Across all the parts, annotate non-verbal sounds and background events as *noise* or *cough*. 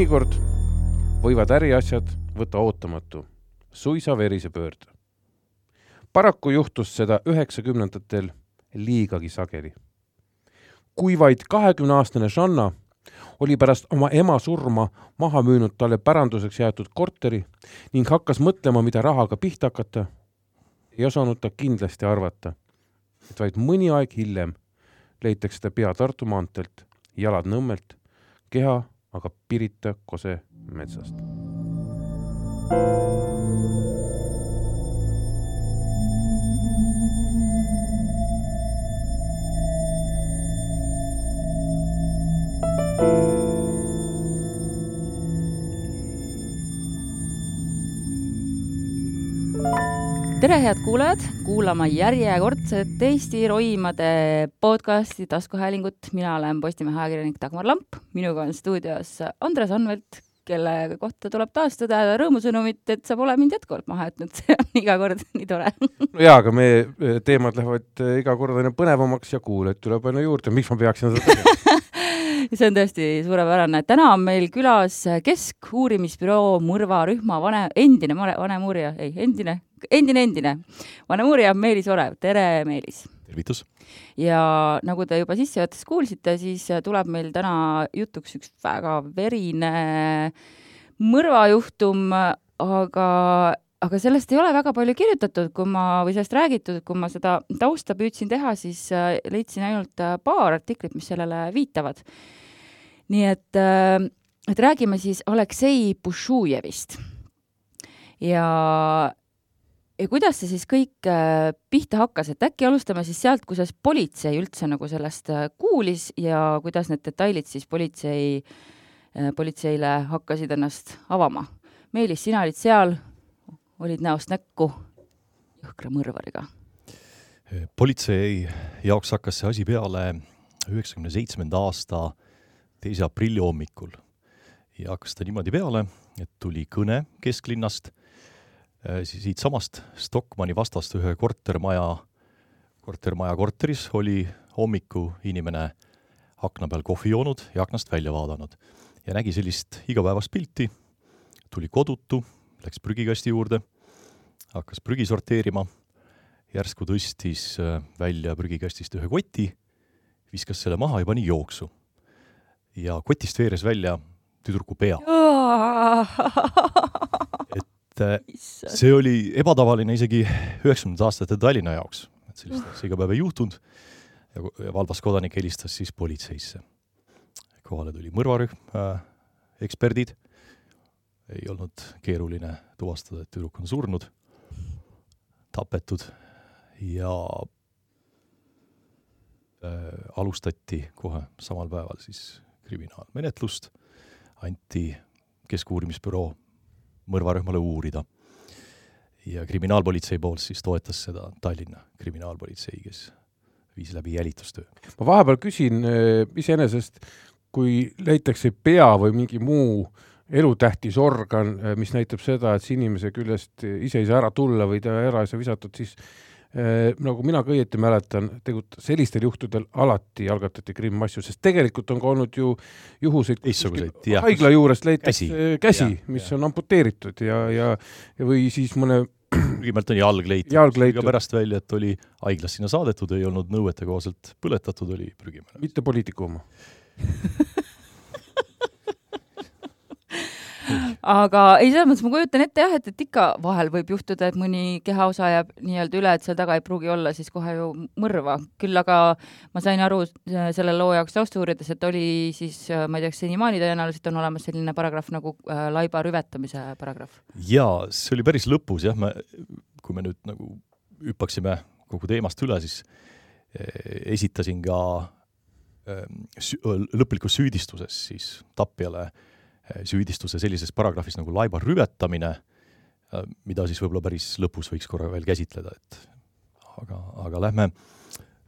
mõnikord võivad äriasjad võtta ootamatu, suisa verise pöörde. paraku juhtus seda üheksakümnendatel liigagi sageli. kui vaid kahekümneaastane Žanna oli pärast oma ema surma maha müünud talle päranduseks jäetud korteri ning hakkas mõtlema, mida rahaga pihta hakata, ei osanud ta kindlasti arvata, et vaid mõni aeg hiljem leitakse ta pea Tartu maanteelt, jalad Nõmmelt, keha aga Pirita Kose metsast. Tere, head kuulajad, kuulama järjekordset Eesti roimade podcasti taskuhäälingut. mina olen Postimehe ajakirjanik Dagmar Lamp, minuga on stuudios Andres Anvelt, kelle kohta tuleb taas tõdeda rõõmusõnumit, et sa pole mind jätkuvalt maha jätnud, *laughs* see on iga kord nii tore. *laughs* no jaa, aga meie eh, teemad lähevad eh, iga kord aina põnevamaks ja kuulajaid tuleb aina juurde, miks ma peaksin seda tegema *laughs* see on tõesti suurepärane. täna on meil külas Keskuurimisbüroo mõrvarühma vanem, endine vanemuurija, ei, endine, endine, endine vanemuurija Meelis Orev. tere, Meelis! tervitus! ja nagu te juba sissejuhatuses kuulsite, siis tuleb meil täna jutuks üks väga verine mõrvajuhtum, aga aga sellest ei ole väga palju kirjutatud, kui ma, või sellest räägitud, kui ma seda tausta püüdsin teha, siis leidsin ainult paar artiklit, mis sellele viitavad nii et, äh, et räägime siis Aleksei Pušujevist. ja, ja kuidas see siis kõik äh, pihta hakkas, et äkki alustame siis sealt, kuidas politsei üldse nagu sellest äh, kuulis ja kuidas need detailid siis politsei, politseile hakkasid ennast avama. Meelis, sina olid seal, olid näost näkku jõhkra mõrvariga. politsei jaoks hakkas see asi peale üheksakümne seitsmenda aasta teise aprilli hommikul ja hakkas ta niimoodi peale, et tuli kõne kesklinnast, äh, siitsamast Stockmanni vastast ühe kortermaja, kortermaja korteris oli hommiku inimene akna peal kohvi joonud ja aknast välja vaadanud. Ja nägi sellist igapäevast pilti, tuli kodutu, läks prügikasti juurde, hakkas prügi sorteerima, järsku tõstis äh, välja prügikastist ühe koti, viskas selle maha ja pani jooksu. Ja kotist veeres välja tüdruku pea. *laughs* äh, see oli ebatavaline isegi üheksakümnendate aastate Tallinna jaoks, et sellist asja iga päev ei juhtunud. Ja Valdas kodanik helistas siis politseisse. kohale tuli mõrvarühm äh,, eksperdid, ei olnud keeruline tuvastada, et tüdruk on surnud, tapetud ja äh, alustati kohe samal päeval siis kriminaalmenetlust, anti Keskuurimisbüroo mõrvarühmale uurida. ja kriminaalpolitsei poolt siis toetas seda Tallinna kriminaalpolitsei, kes viis läbi jälitustöö. ma vahepeal küsin äh, iseenesest, kui leitakse pea või mingi muu elutähtis organ, äh, mis näitab seda, et see inimese küljest ise ei saa ära tulla või ta ära ei saa visatud, siis nagu mina ka õieti mäletan, tegelikult sellistel juhtudel alati algatati krimmasju, sest tegelikult on ka olnud ju juhuseid, haigla juurest leitakse käsi, käsi, mis ja. on amputeeritud ja, ja, ja või siis mõne kõigepealt on jalg leitud, leitud., pärast välja, et oli haiglast sinna saadetud, ei olnud nõuetekohaselt põletatud, oli prügimine. mitte poliitiku oma *laughs* aga ei, selles mõttes ma kujutan ette jah, et, et ikka vahel võib juhtuda, et mõni kehaosa jääb nii-öelda üle, et seal taga ei pruugi olla siis kohe ju mõrva. küll aga ma sain aru äh, selle loo jaoks tausta uurides, et oli siis, äh, ma ei tea, kas senimaani tõenäoliselt on olemas selline paragrahv nagu äh, laiba rüvetamise paragrahv? jaa, see oli päris lõpus jah, me, kui me nüüd nagu hüppaksime kogu teemast üle, siis esitasin ka sü-, lõplikus süüdistuses siis tapjale süüdistuse sellises paragrahvis nagu laiba rüvetamine, mida siis võib-olla päris lõpus võiks korra veel käsitleda, et aga, aga lähme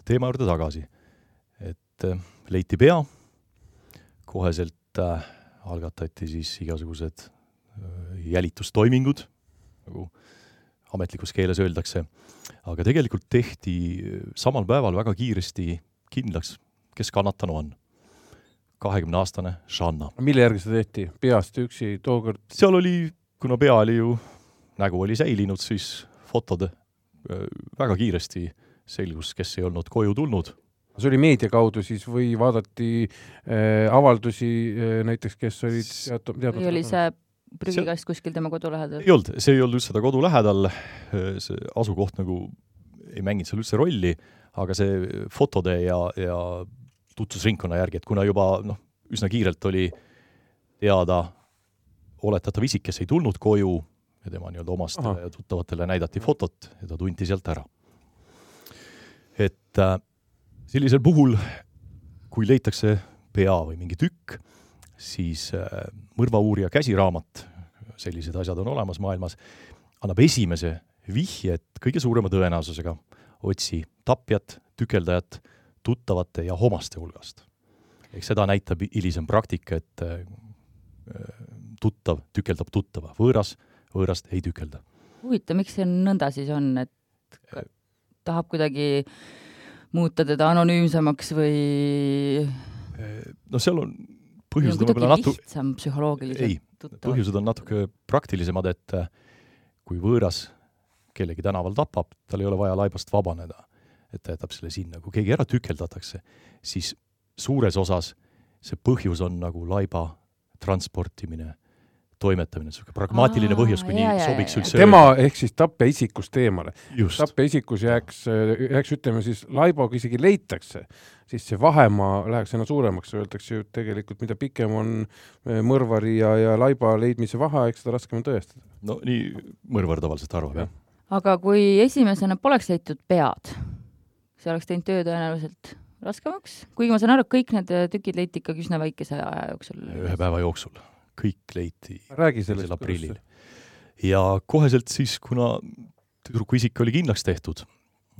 teema juurde tagasi. et leiti pea, koheselt äh, algatati siis igasugused äh, jälitustoimingud, nagu ametlikus keeles öeldakse, aga tegelikult tehti samal päeval väga kiiresti kindlaks, kes kannatanu on. Kahekümneaastane Shanna. mille järgi seda tehti, peast üksi tookord? seal oli, kuna pea oli ju, nägu oli säilinud, siis fotod äh, väga kiiresti selgus, kes ei olnud koju tulnud see oli meedia kaudu siis või vaadati äh, avaldusi äh, näiteks, kes olid tead-, teadmata? või oli see prügikast kuskil tema kodu lähedal? ei olnud, see ei olnud üldse ta kodu lähedal, see asukoht nagu ei mänginud seal üldse rolli, aga see fotode ja, ja tutvusringkonna järgi, et kuna juba noh, üsna kiirelt oli teada oletatav isik, kes ei tulnud koju ja tema nii-öelda omastele ja tuttavatele näidati fotot ja ta tunti sealt ära. et äh, sellisel puhul, kui leitakse pea või mingi tükk, siis äh, mõrvauurija käsiraamat, sellised asjad on olemas maailmas, annab esimese vihje, et kõige suurema tõenäosusega otsi tapjat, tükeldajat tuttavate ja omaste hulgast. eks seda näitab hilisem praktika, et äh, tuttav tükeldab tuttava, võõras võõrast ei tükelda. huvitav, miks see nõnda siis on, et tahab kuidagi muuta teda anonüümsemaks või? no seal on põhjused on võib-olla natu-. lihtsam psühholoogiliselt. ei, põhjused on natuke praktilisemad, et äh, kui võõras kellegi tänaval tapab, tal ei ole vaja laibast vabaneda, et ta jätab selle sinna. kui keegi ära tükeldatakse, siis suures osas see põhjus on nagu laiba transportimine toimetamine, niisugune pragmaatiline põhjus, kui nii sobiks üldse tema öelda. ehk siis tapja isikust eemale. tapja isikus jääks, jääks ütleme siis laiboga isegi leitakse, siis see vahemaa läheks aina suuremaks, öeldakse ju tegelikult, mida pikem on eh, mõrvari ja, ja laiba leidmise vaheaeg, seda raskem on tõestada. no nii mõrvar tavaliselt arvab, jah. aga kui esimesena poleks leitud pead, see oleks teinud töö tõenäoliselt raskemaks, kuigi ma saan aru, et kõik need tükid leiti ikkagi üsna väikese aja jooksul. ühe päeva jooksul kõik leiti räägi sellest aprillil. ja koheselt siis, kuna tüdruku isik oli kindlaks tehtud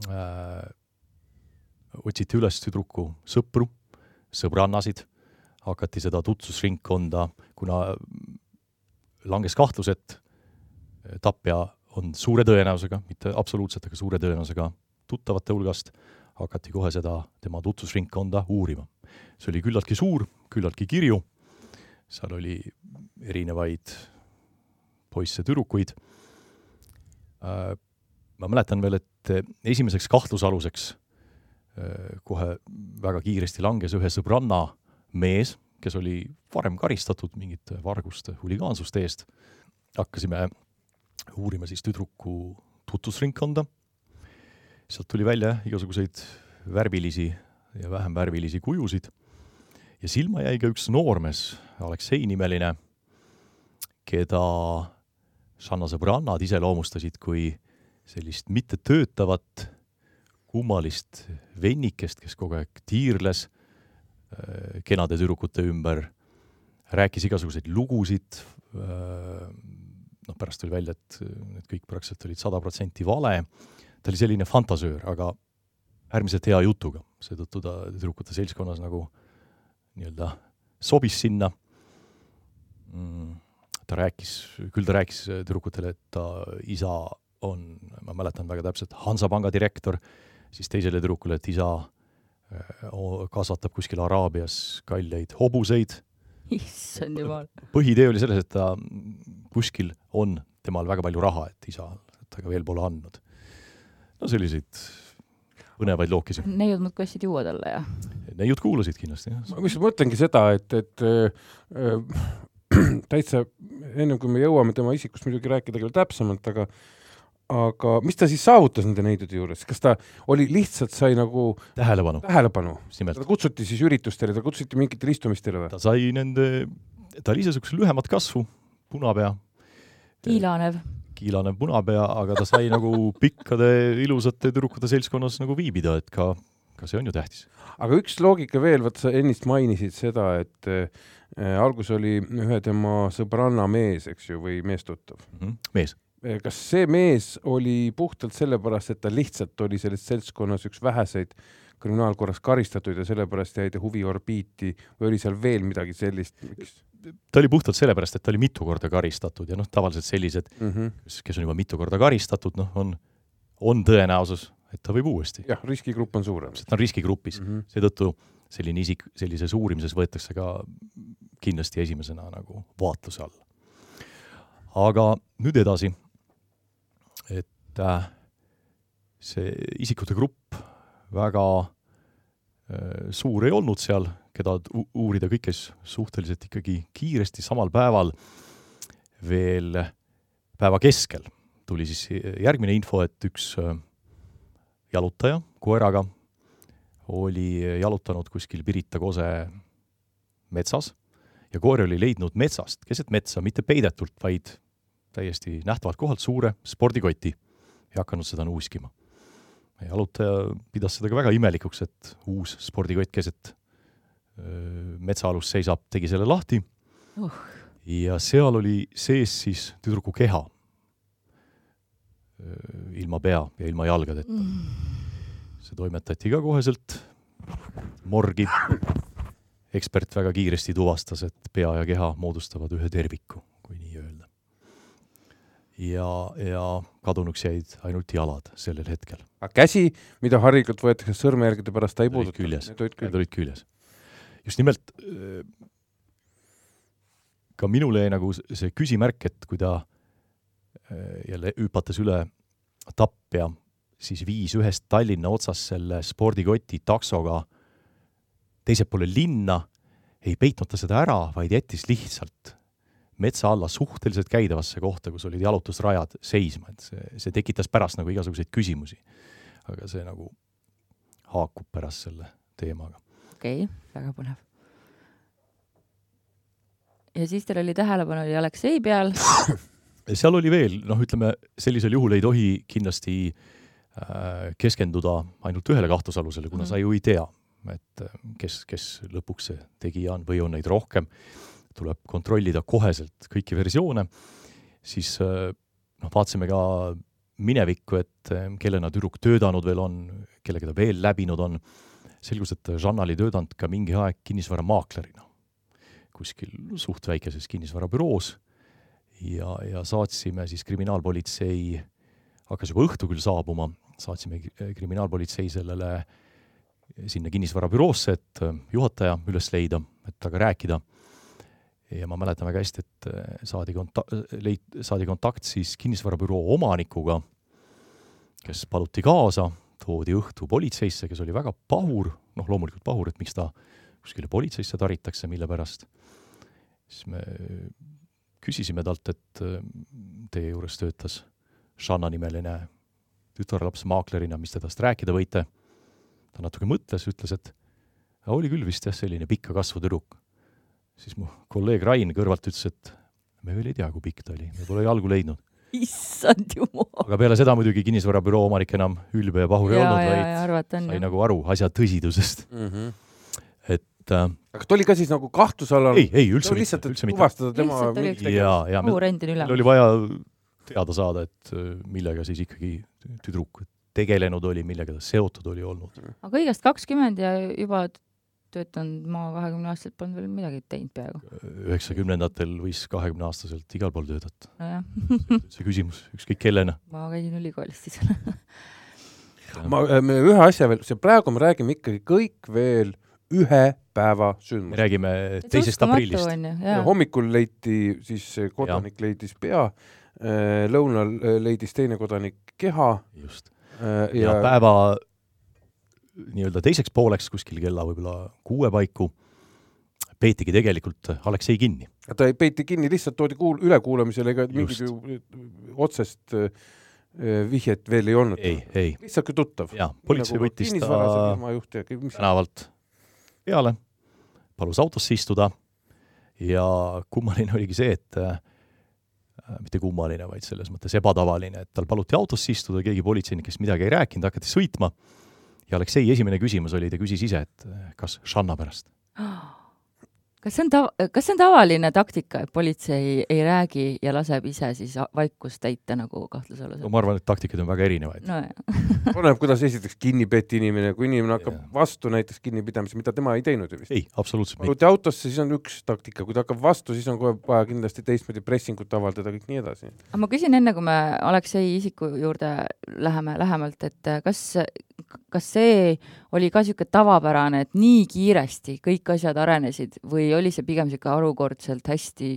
äh,, otsiti üles tüdruku sõpru, sõbrannasid, hakati seda tutvusringkonda, kuna langes kahtlus, et tapja on suure tõenäosusega, mitte absoluutselt, aga suure tõenäosusega tuttavate hulgast, hakati kohe seda tema tutvusringkonda uurima. see oli küllaltki suur, küllaltki kirju seal oli erinevaid poisse-tüdrukuid. Äh, ma mäletan veel, et esimeseks kahtlusaluseks äh, kohe väga kiiresti langes ühe sõbranna mees, kes oli varem karistatud mingite varguste, huligaansuste eest. hakkasime uurima siis tüdruku tutvusringkonda. Sealt tuli välja igasuguseid värvilisi ja vähem värvilisi kujusid. Ja silma jäi ka üks noormees, Aleksei nimeline, keda Žanna sõbrannad iseloomustasid kui sellist mittetöötavat kummalist vennikest, kes kogu aeg tiirles äh, kenade tüdrukute ümber, rääkis igasuguseid lugusid, äh, noh, pärast tuli välja, et need kõik praktiliselt olid sada protsenti vale, ta oli selline fantasöör, aga äärmiselt hea jutuga, seetõttu ta tüdrukute seltskonnas nagu nii-öelda sobis sinna mm,. ta rääkis, küll ta rääkis tüdrukutele, et ta isa on, ma mäletan väga täpselt, Hansapanga direktor, siis teisele tüdrukule, et isa äh, kasvatab kuskil Araabias kalleid hobuseid. issand jumal. põhiidee oli selles, et ta kuskil on temal väga palju raha, et isa temaga veel pole andnud. No selliseid põnevaid lookisi. neiud muudkui ostsid juua talle ja? neiud kuulasid kindlasti, jah. ma just mõtlengi seda, et, et äh, *clears throat* täitsa ennem kui me jõuame tema isikust muidugi rääkida küll täpsemalt, aga aga mis ta siis saavutas nende neidude juures, kas ta oli, lihtsalt sai nagu tähelepanu, tähelepanu.? ta kutsuti siis üritustele, ta kutsuti mingitele istumistele või? ta sai nende, ta oli ise niisuguse lühemat kasvu, punapea. kiilanev kiilanev punapea, aga ta sai nagu pikkade ilusate tüdrukute seltskonnas nagu viibida, et ka ka see on ju tähtis. aga üks loogika veel, vot sa ennist mainisid seda, et äh, algus oli ühe tema sõbranna mees, eks ju, või meestuttav mm. -hmm. mees. kas see mees oli puhtalt sellepärast, et ta lihtsalt oli selles seltskonnas üks väheseid kriminaalkorras karistatud ja sellepärast jäi ta huviorbiiti või oli seal veel midagi sellist, miks? ta oli puhtalt sellepärast, et ta oli mitu korda karistatud ja noh, tavaliselt sellised mm, -hmm. kes, on juba mitu korda karistatud, noh, on, on tõenäosus, et ta võib uuesti. jah, riskigrupp on suurem. ta on riskigrupis mm -hmm., seetõttu selline isik sellises uurimises võetakse ka kindlasti esimesena nagu vaatluse alla. aga nüüd edasi, et äh, see isikute grupp väga äh, suur ei olnud seal keda uurida, kõik käis suhteliselt ikkagi kiiresti, samal päeval veel päeva keskel tuli siis järgmine info, et üks äh, jalutaja koeraga oli jalutanud kuskil Pirita kose metsas ja koer oli leidnud metsast, keset metsa, mitte peidetult, vaid täiesti nähtavalt kohalt suure spordikoti ja hakanud seda nuuskima. Jalutaja pidas seda ka väga imelikuks, et uus spordikott keset metsaalus seisab, tegi selle lahti uh. ja seal oli sees siis tüdruku keha. ilma pea ja ilma jalgadeta mm.. see toimetati ka koheselt morgi. ekspert väga kiiresti tuvastas, et pea ja keha moodustavad ühe terviku. Ja, ja kadunuks jäid ainult jalad sellel hetkel. aga käsi, mida harilikult võetakse sõrmejälgede pärast, ta ei puuduta? küljes, need olid küljes just nimelt äh, ka minule jäi nagu see küsimärk, et kui ta äh, jälle hüpates üle tapja, siis viis ühest Tallinna otsast selle spordikoti taksoga teisele poole linna, ei peitnud ta seda ära, vaid jättis lihtsalt metsa alla suhteliselt käidavasse kohta, kus olid jalutusrajad, seisma, et see, see tekitas pärast nagu igasuguseid küsimusi. aga see nagu haakub pärast selle teemaga okei okay,, väga põnev. ja siis teil oli tähelepanu oli Aleksei peal *coughs* seal oli veel, noh, ütleme sellisel juhul ei tohi kindlasti äh, keskenduda ainult ühele kahtlusalusele, kuna mm. sa ju ei tea, et äh, kes, kes lõpuks see tegija on või on neid rohkem, tuleb kontrollida koheselt kõiki versioone, siis äh, noh, vaatasime ka minevikku, et äh, kellena tüdruk töötanud veel on, kellega ta veel läbinud on selgus, et Žanna oli töötanud ka mingi aeg kinnisvaramaaklerina kuskil suht väikeses kinnisvarabüroos ja, ja saatsime siis kriminaalpolitsei, hakkas juba õhtu küll saabuma, saatsime kriminaalpolitsei sellele sinna kinnisvarabüroosse, et juhataja üles leida, et temaga rääkida. Ja ma mäletan väga hästi, et saadi konta-, leid-, saadi kontakt siis kinnisvarabüroo omanikuga, kes paluti kaasa toodi õhtu politseisse, kes oli väga pahur, noh, loomulikult pahur, et miks ta kuskile politseisse taritakse, mille pärast. siis me küsisime talt, et äh, teie juures töötas Shanna nimeline tütarlaps maaklerina, mis te tast rääkida võite? ta natuke mõtles, ütles, et oli küll vist jah, selline pikka kasvu tüdruk. Siis mu kolleeg Rain kõrvalt ütles, et me veel ei tea, kui pikk ta oli, me pole jalgu leidnud issand jumal. aga peale seda muidugi kinnisvarabüroo omanik enam ülbe ja pahur ei olnud, vaid sai nagu aru asja tõsidusest mm. -hmm. et äh, aga ta oli ka siis nagu kahtluse all? ei, ei üldse mitte. lihtsalt, et tuvastada tema ja, ja meil oli vaja teada saada, et äh, millega siis ikkagi tüdruk tegelenud oli, millega ta seotud oli olnud. aga kõigest kakskümmend ja juba töötanud ma kahekümne aastaselt polnud veel midagi teinud peaaegu. üheksakümnendatel võis kahekümneaastaselt igal pool töötada no. see küsimus, ükskõik kellena. ma käisin ülikoolis siis *laughs* ma, äh, me ühe asja veel, see praegu me räägime ikkagi kõik veel ühe päeva sündmust. me räägime teisest aprillist. hommikul leiti siis kodanik ja. leidis pea, äh, lõunal äh, leidis teine kodanik keha. just. ja, ja päeva nii-öelda teiseks pooleks kuskil kella võib-olla kuue paiku peetigi tegelikult Aleksei kinni. ta ei peeti kinni, lihtsalt toodi kuul-, ülekuulamisele, ega mingit otsest äh, vihjet veel ei olnud? ei, ei. lihtsalt kui tuttav? jaa, politsei nagu võttis ta tänavalt peale, palus autosse istuda ja kummaline oligi see, et äh, mitte kummaline, vaid selles mõttes ebatavaline, et tal paluti autosse istuda, keegi politseinik, kes midagi ei rääkinud, hakati sõitma ja Aleksei esimene küsimus oli, ta küsis ise, et kas Žanna pärast *gasps* kas see on tav-, kas see on tavaline taktika, et politsei ei räägi ja laseb ise siis vaikust täita nagu kahtlusalusel? no ma arvan, et taktikaid on väga erinevaid no,. *laughs* oleneb, kuidas esiteks kinni peeti inimene, kui inimene hakkab yeah. vastu näiteks kinnipidamise, mida tema ei teinud ju vist. ei, absoluutselt mitte. kui autosse, siis on üks taktika, kui ta hakkab vastu, siis on kohe vaja kindlasti teistmoodi pressingut avaldada, kõik nii edasi. aga ma küsin enne, kui me Aleksei isiku juurde läheme lähemalt, et kas, kas see oli ka niisugune tavapärane, et nii kiiresti kõik asjad arenesid või oli see pigem niisugune harukordselt hästi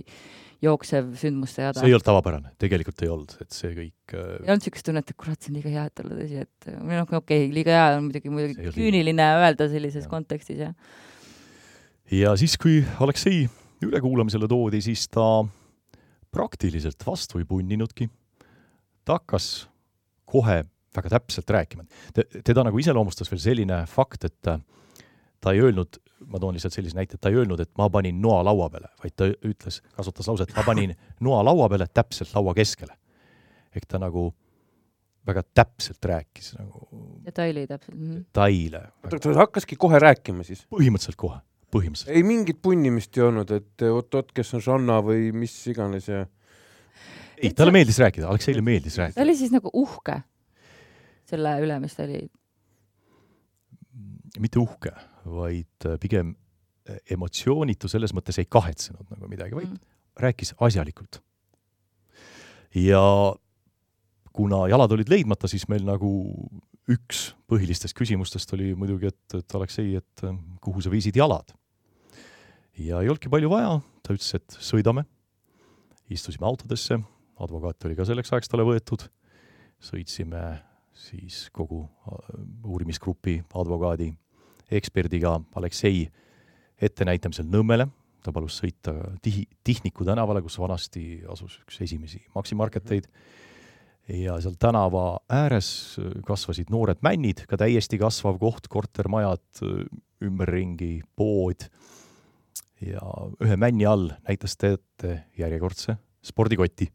jooksev sündmuste jada? see ei olnud tavapärane, tegelikult ei olnud, et see kõik äh... ei olnud niisugust tunnet, et kurat, see on liiga hea, et olla tõsi, et või noh, okei okay,, liiga hea on muidugi, muidugi küüniline öelda sellises ja. kontekstis, jah. ja siis, kui Aleksei ülekuulamisele toodi, siis ta praktiliselt vastu ei punninudki. ta hakkas kohe väga täpselt rääkima. teda nagu iseloomustas veel selline fakt, et ta ei öelnud ma toon lihtsalt sellise näite, ta ei öelnud, et ma panin noa laua peale, vaid ta ütles, kasutas lauset, ma panin noa laua peale täpselt laua keskele. ehk ta nagu väga täpselt rääkis nagu. detaili täpselt detaile. oota, ta hakkaski kohe rääkima siis? põhimõtteliselt kohe, põhimõtteliselt. ei mingit punnimist ei olnud, et oot-oot, kes on Žanna või mis iganes ja? ei, talle meeldis rääkida, Alekseile meeldis rääkida. ta oli siis nagu uhke selle üle, mis ta oli? mitte uhke vaid äh, pigem äh, emotsioonitu selles mõttes ei kahetsenud nagu midagi, vaid mm. rääkis asjalikult. ja kuna jalad olid leidmata, siis meil nagu üks põhilistest küsimustest oli muidugi, et, et Aleksei, et äh, kuhu sa viisid jalad. ja ei olnudki palju vaja, ta ütles, et sõidame. istusime autodesse, advokaat oli ka selleks ajaks talle võetud, sõitsime siis kogu uurimisgrupi advokaadi eksperdiga Aleksei ettenäitamisel Nõmmele, ta palus sõita Tihi, Tihniku tänavale, kus vanasti asus üks esimesi maksimarketeid, ja seal tänava ääres kasvasid noored männid, ka täiesti kasvav koht, kortermajad ümberringi, pood, ja ühe männi all näitas ta ette järjekordse spordikoti.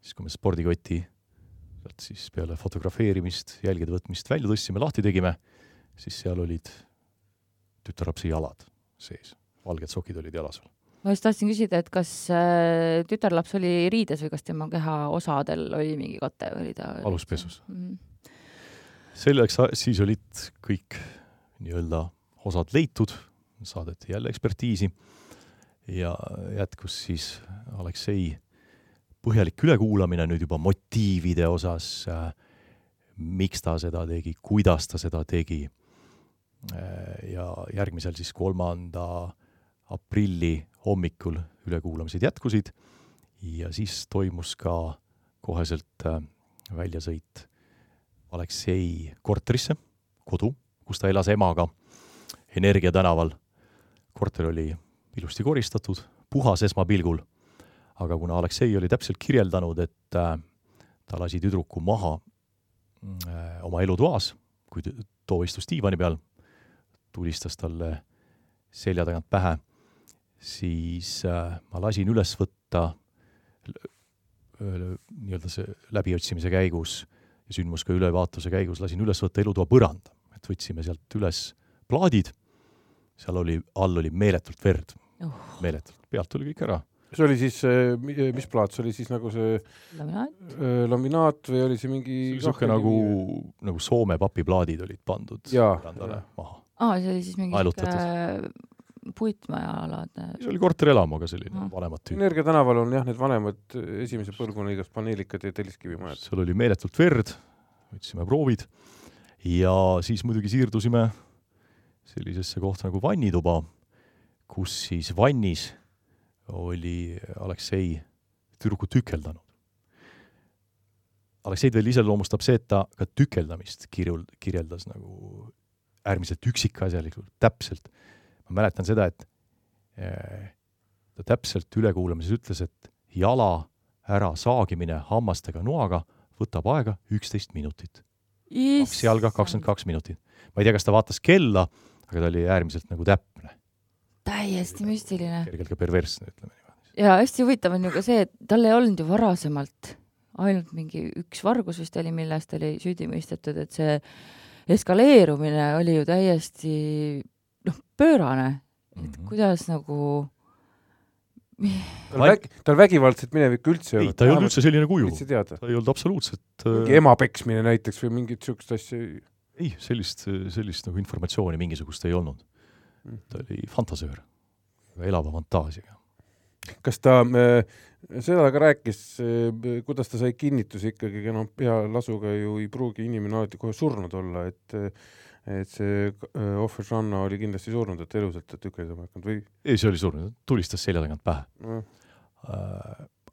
siis, kui me spordikoti sealt siis peale fotografeerimist, jälgede võtmist välja tõstsime, lahti tegime siis seal olid tütarlapse jalad sees, valged sokid olid jalas veel. ma just tahtsin küsida, et kas äh, tütarlaps oli riides või kas tema kehaosadel oli mingi kate või oli ta aluspesus mm. selleks, siis olid kõik nii-öelda osad leitud, saadeti jälle ekspertiisi ja jätkus siis Aleksei põhjalik ülekuulamine nüüd juba motiivide osas äh,, miks ta seda tegi, kuidas ta seda tegi Äh, ja järgmisel siis kolmanda aprilli hommikul ülekuulamised jätkusid ja siis toimus ka koheselt äh, väljasõit Aleksei korterisse, kodu, kus ta elas emaga, Energia tänaval. korter oli ilusti koristatud, puhas esmapilgul, aga kuna Aleksei oli täpselt kirjeldanud, et äh, ta lasi tüdruku maha oma elutoas, kui too istus diivani peal tulistas talle selja tagant pähe, siis äh, ma lasin üles võtta nii-öelda see läbiotsimise käigus ja sündmuste ülevaatuse käigus lasin üles võtta elutoa põranda, et võtsime sealt üles plaadid, seal oli, all oli meeletult verd. Oh., meeletult, pealt tuli kõik ära see oli siis, mis plaat, see oli siis nagu see laminaat, laminaat või oli see mingi niisugune nagu, nagu Soome papiplaadid olid pandud põrandale maha aa, see oli siis mingi sihuke puitmajalaadne. see oli korterelamuga selline no. vanemat tüüpi. Energia tänaval on jah, need vanemad esimese põlvkonna igast paneelikad ja telliskivimajad. seal oli meeletult verd, võtsime proovid ja siis muidugi siirdusime sellisesse kohta nagu vannituba, kus siis vannis oli Aleksei tüdrukut tükeldanud. Alekseid veel iseloomustab see, et ta ka tükeldamist kirjul-, kirjeldas nagu äärmiselt üksikasjalikult, täpselt. ma mäletan seda, et eh, ta täpselt ülekuulamises ütles, et jala ära saagimine hammastega noaga võtab aega üksteist minutit. kaks jalga, kakskümmend kaks minutit. ma ei tea, kas ta vaatas kella, aga ta oli äärmiselt nagu täpne. Täiesti müstiline. kergelt ka perversne, ütleme niimoodi. ja hästi huvitav on ju ka see, et tal ei olnud ju varasemalt ainult mingi üks vargus vist oli, mille eest oli süüdi mõistetud, et see eskaleerumine oli ju täiesti noh, pöörane, et Mhm. kuidas nagu tal vägi, tal vägivaldset minevikku üldse ei, ta ei olnud üldse selline kuju, ta ei olnud absoluutselt mingi ema peksmine näiteks või mingit niisugust asja. ei, sellist, sellist nagu informatsiooni mingisugust ei olnud. ta oli fantasöör, elava fantaasiaga. kas ta äh, seda ka rääkis, kuidas ta sai kinnituse ikkagi, noh, pealasuga ju ei pruugi inimene alati kohe surnud olla, et et see äh, ohver Žanna oli kindlasti surnud, et elusalt ta tükeldama hakanud või ei, see oli surnud, tulistas selja tagant pähe. noh,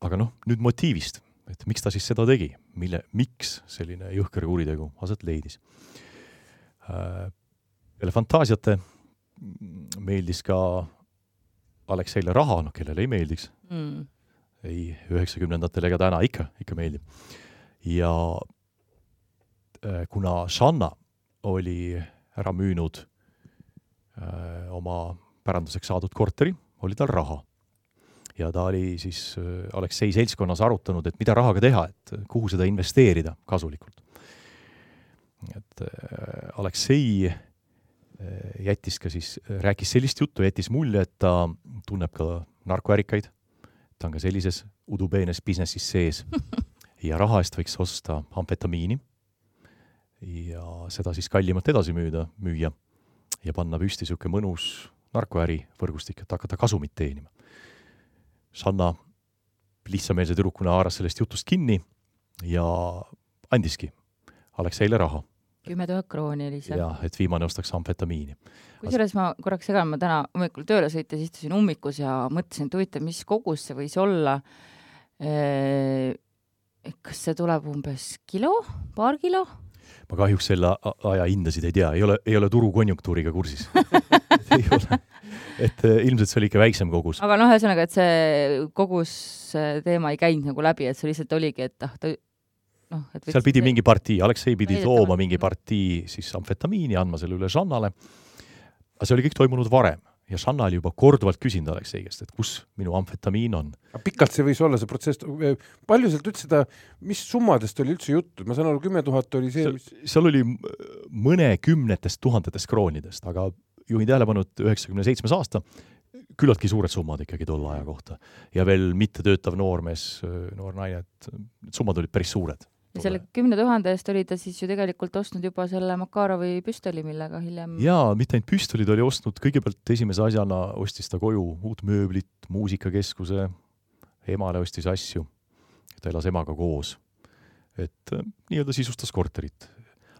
aga noh, nüüd motiivist, et miks ta siis seda tegi, mille, miks selline jõhker kuritegu aset leidis. peale fantaasiate meeldis ka Alekseile raha, noh kellele ei meeldiks, mm, ei üheksakümnendatel ega täna ikka, ikka meeldib. ja äh, kuna Shanna oli ära müünud äh, oma päranduseks saadud korteri, oli tal raha. ja ta oli siis äh, Aleksei seltskonnas arutanud, et mida rahaga teha, et kuhu seda investeerida kasulikult. et äh, Aleksei jättis ka siis, rääkis sellist juttu, jättis mulje, et ta tunneb ka narkoärikaid. Ta on ka sellises udupeenes businessis sees. *laughs* Ja raha eest võiks osta amfetamiini ja seda siis kallimalt edasi müüda, müüa ja panna püsti niisugune mõnus narkoäri võrgustik, et hakata kasumit teenima. Sanna lihtsameelse tüdrukuna haaras sellest jutust kinni ja andiski Alekseile raha kümme tuhat krooni oli see. ja et viimane ostaks amfetamiini. kusjuures ma korraks segan, ma täna hommikul tööle sõites istusin ummikus ja mõtlesin, et huvitav, mis kogus see võis olla. kas see tuleb umbes kilo, paar kilo? ma kahjuks selle aja hindasid ei tea, ei ole, ei ole turukonjunktuuriga kursis *laughs* ei ole, et eh, ilmselt see oli ikka väiksem kogus. aga noh, ühesõnaga, et see kogus äh, teema ei käinud nagu läbi, et see lihtsalt oligi, et ah, ta noh, et seal pidi mingi partii, Aleksei pidi Väidetavalt. tooma mingi partii siis amfetamiini, andma selle üle Žannale. aga see oli kõik toimunud varem ja Žanna oli juba korduvalt küsinud Aleksei käest, et kus minu amfetamiin on. pikalt see võis olla, see protsess, palju sealt üldse seda, mis summadest oli üldse juttu, ma saan aru, kümme tuhat oli see, seal mis, seal oli mõnekümnetest tuhandetest kroonidest, aga juhin tähelepanu, et üheksakümne seitsmes aasta, küllaltki suured summad ikkagi tolle aja kohta. ja veel mittetöötav noormees, noor naine, et summad olid päris suured. Ja selle kümne tuhande eest oli ta siis ju tegelikult ostnud juba selle Makarovi püstoli, millega hiljem jaa, mitte ainult püstolid oli ostnud, kõigepealt esimese asjana ostis ta koju uut mööblit, muusikakeskuse, emale ostis asju, ta elas emaga koos. et äh, nii-öelda sisustas korterit.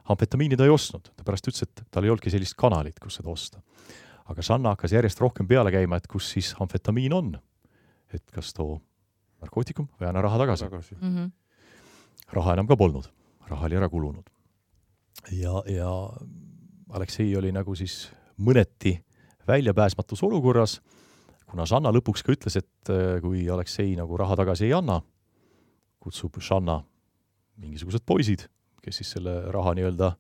amfetamiini ta ei ostnud, ta pärast ütles, et tal ei olnudki sellist kanalit, kus seda osta. aga Sanna hakkas järjest rohkem peale käima, et kus siis amfetamiin on. et kas too narkootikum või anna raha tagasi tagasi. mm. -hmm. Raha enam ka polnud, raha oli ära kulunud. ja, ja Aleksei oli nagu siis mõneti väljapääsmatus olukorras, kuna Žanna lõpuks ka ütles, et äh, kui Aleksei nagu raha tagasi ei anna, kutsub Žanna mingisugused poisid, kes siis selle raha nii-öelda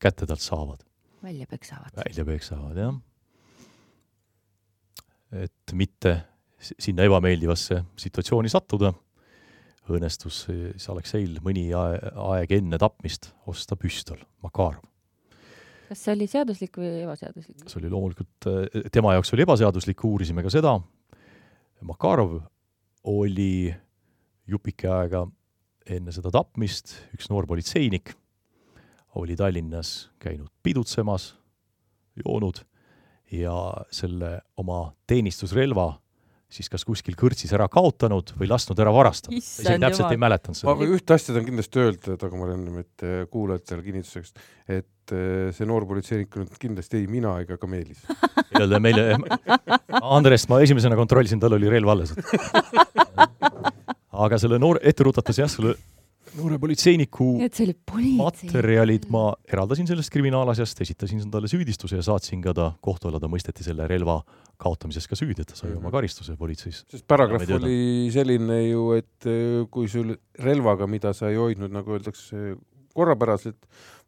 kätte talt saavad, välja peksavad. välja peksavad, jah. et mitte sinna ebameeldivasse situatsiooni sattuda, õnnestus siis Alekseil mõni ae- aeg enne tapmist osta püstol, Makarov. kas see oli seaduslik või ebaseaduslik? see oli loomulikult, tema jaoks oli ebaseaduslik, uurisime ka seda. Makarov oli jupike aega enne seda tapmist üks noor politseinik, oli Tallinnas käinud pidutsemas, joonud ja selle oma teenistusrelva siis kas kuskil kõrtsis ära kaotanud või lasknud ära varastada. isegi täpselt jumal. ei mäletanud ma seda. ühte asja tahan kindlasti öelda, Dagmar ennem, et eh, kuulajatele kinnituseks, et eh, see noor politseinik on kindlasti ei mina ega ka Meelis. *laughs* jälle meile, *laughs* Andrest ma esimesena kontrollisin, tal oli relv alles. *laughs* aga selle noore, ette rutates jah, selle noore politseiniku materjalid ma eraldasin sellest kriminaalasjast, esitasin talle süüdistuse ja saatsin ka ta kohtu alla, ta mõisteti selle relva kaotamises ka süüdi, et ta sai oma karistuse politseis. sest paragrahv oli selline ju, et eh, kui sul relvaga, mida sa ei hoidnud, nagu öeldakse, korrapäraselt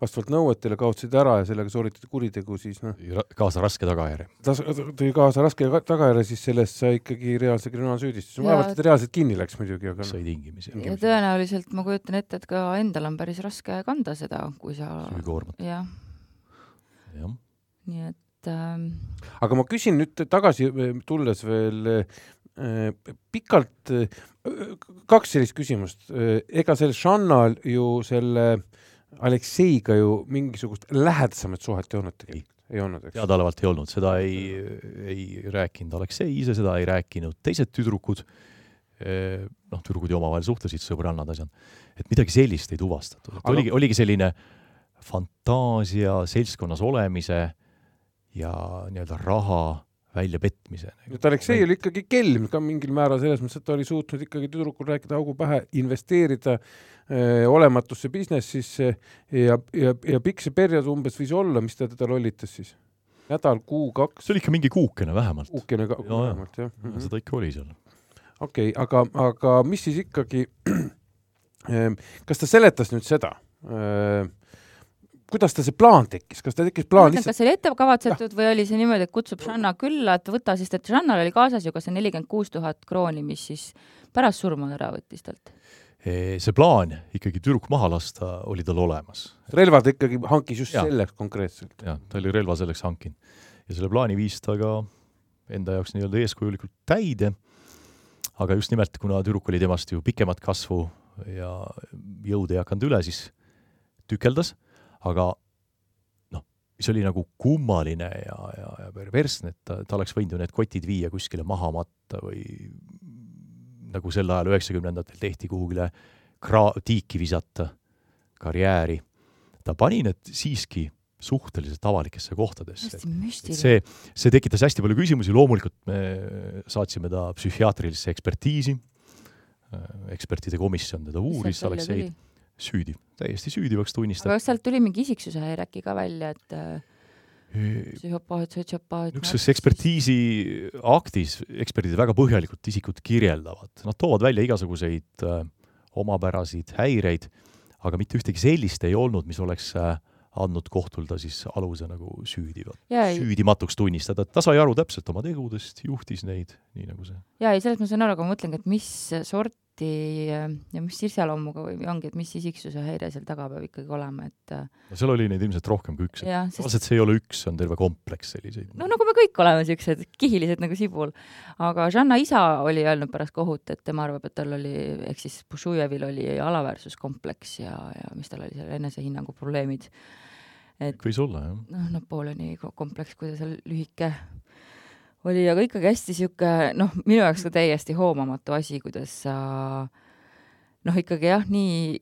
vastavalt nõuetele kaotasid ära ja sellega sooritati kuritegu, siis noh, kaasa raske tagajärje. ta tõi kaasa raske tagajärje, siis sellest sai ikkagi reaalse kriminaalsüüdistuse. Ja- vaevalt, et reaalselt kinni läks muidugi, aga sai noh, tingimisi. ja tõenäoliselt ma kujutan ette, et ka endal on päris raske kanda seda, kui sa süükoormat. jah, jah. nii et ähm, aga ma küsin nüüd tagasi eh, tulles veel äh, pikalt äh,, kaks sellist küsimust äh,. ega sellel Shannal ju selle Alekseiga ju mingisugust lähedasemat suhet ei olnud tegelikult, ei olnud, eks? teadaolevalt ei olnud, seda ei, ei rääkinud Aleksei ise, seda ei rääkinud teised tüdrukud. noh, tüdrukud ju omavahel suhtlesid, sõbrannad, asjad. et midagi sellist ei tuvastatud, et oligi, oligi selline fantaasia seltskonnas olemise ja nii-öelda raha väljapetmise. et Aleksei oli ikkagi kelm ka mingil määral selles mõttes, et ta oli suutnud ikkagi tüdrukul rääkida augu pähe, investeerida öö, olematusse businessisse ja, ja, ja pikk see periood umbes võis olla, mis ta teda lollitas siis? nädal, kuu, kaks? see oli ikka mingi kuukene vähemalt. kuukene ka ja, vähemalt, jah mm -hmm.. seda ikka oli seal okei okay,, aga, aga mis siis ikkagi, ehm, *clears throat* kas ta seletas nüüd seda? Ehm, kuidas tal see plaan tekkis, kas ta tekkis plaan lihtsalt? kas see oli ette kavatsetud või oli see niimoodi, et kutsub Žanna külla, et võta, sest et Žannal oli kaasas ju ka see nelikümmend kuus tuhat krooni, mis siis pärast surma ära võttis talt? see plaan ikkagi tüdruk maha lasta oli tal olemas. relvad ikkagi hankis just ja. selleks konkreetselt? jah, ta oli relva selleks hankinud. ja selle plaani viis ta ka enda jaoks nii-öelda eeskujulikult täide aga just nimelt, kuna tüdruk oli temast ju pikemat kasvu ja jõud ei hakanud üle, siis tükeldas, aga noh, mis oli nagu kummaline ja, ja, ja perversne, et ta, ta oleks võinud ju need kotid viia kuskile maha matta või nagu sel ajal üheksakümnendatel tehti kuhugile kra-, tiiki visata karjääri. ta pani need siiski suhteliselt avalikesse kohtadesse. see, see tekitas hästi palju küsimusi, loomulikult me saatsime ta psühhiaatrilisse ekspertiisi, ekspertide komisjon teda uuris, Alekseid süüdi, täiesti süüdivaks tunnistati. aga kas sealt tuli mingi isiksuse häire äkki ka välja, et psühhopaat, sotsiopaat? niisuguses ekspertiisi aktis eksperdid väga põhjalikult isikut kirjeldavad, nad toovad välja igasuguseid äh, omapärasid häireid, aga mitte ühtegi sellist ei olnud, mis oleks äh, andnud kohtul ta siis aluse nagu süüdi, süüdimatuks tunnistada, et ta sai aru täpselt oma tegudest, juhtis neid, nii nagu see. jaa, ei selles ma saan aru, aga ma mõtlengi, et mis sorti ja mis iseloomuga või ongi, et mis isiksuse häire seal taga peab ikkagi olema, et no seal oli neid ilmselt rohkem kui üks, et tavaliselt sest... see ei ole üks, see on terve kompleks selliseid. no nagu me kõik oleme niisugused kihilised nagu sibul. aga Žanna isa oli öelnud pärast kohut, et tema arvab, et tal oli, ehk siis Bušujevil oli alaväärsuskompleks ja, ja mis tal oli seal enesehinnangu probleemid et võis olla, jah. noh, Napoleoni kompleks, kui ta seal lühike oli, aga ikkagi hästi sihuke, noh, minu jaoks ka täiesti hoomamatu asi, kuidas sa noh, ikkagi jah, nii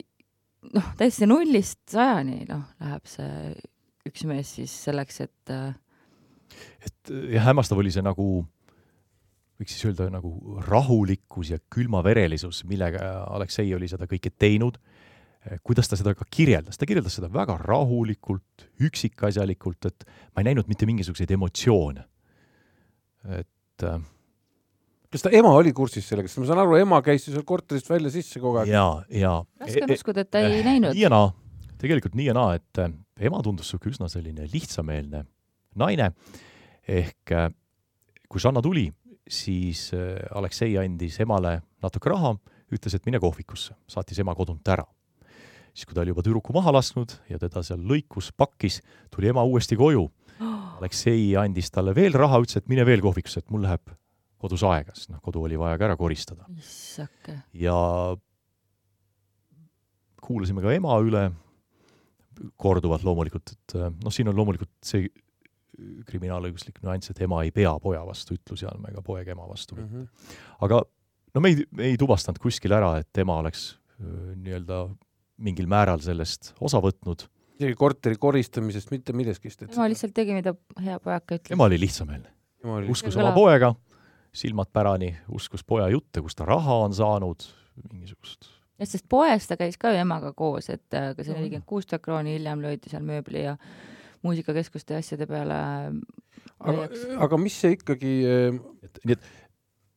noh, täiesti nullist sajani, noh, läheb see üks mees siis selleks, et et jah, hämmastav oli see nagu, võiks siis öelda nagu rahulikkus ja külmaverelisus, millega Aleksei oli seda kõike teinud Eh, kuidas ta seda ka kirjeldas, ta kirjeldas seda väga rahulikult, üksikasjalikult, et ma ei näinud mitte mingisuguseid emotsioone. Et äh, kas ta ema oli kursis sellega, sest ma saan aru, ema käis ju seal korterist välja-sisse kogu aeg. jaa, jaa. raske on uskuda, et ta ei näinud. nii ja naa, tegelikult nii ja naa, et äh, ema tundus niisugune üsna selline lihtsameelne naine, ehk äh, kui Žanna tuli, siis äh, Aleksei andis emale natuke raha, ütles, et mine kohvikusse, saatis ema kodunt ära siis kui ta oli juba tüdruku maha lasknud ja teda seal lõikus, pakkis, tuli ema uuesti koju. Aleksei andis talle veel raha, ütles, et mine veel kohvikusse, et mul läheb kodus aega, sest noh, kodu oli vaja ka ära koristada. ja kuulasime ka ema üle, korduvalt loomulikult, et noh, siin on loomulikult see kriminaalõiguslik nüanss, et ema ei pea poja vastu ütlusi andma ega poeg ema vastu mitte mm. -hmm. aga no me ei, me ei tuvastanud kuskil ära, et ema oleks nii-öelda mingil määral sellest osa võtnud. Isegi korteri koristamisest, mitte millestki. ema lihtsalt tegi, mida hea pojaka ütles. ema oli lihtsameelne. uskus oma poega, silmad pärani, uskus poja jutte, kust ta raha on saanud, mingisugust jah, sest poes ta käis ka ju emaga koos, et äh, ka see nelikümmend kuus tuhat krooni hiljem löödi seal mööbli ja muusikakeskuste ja asjade peale aga, aga mis see ikkagi äh, et nii et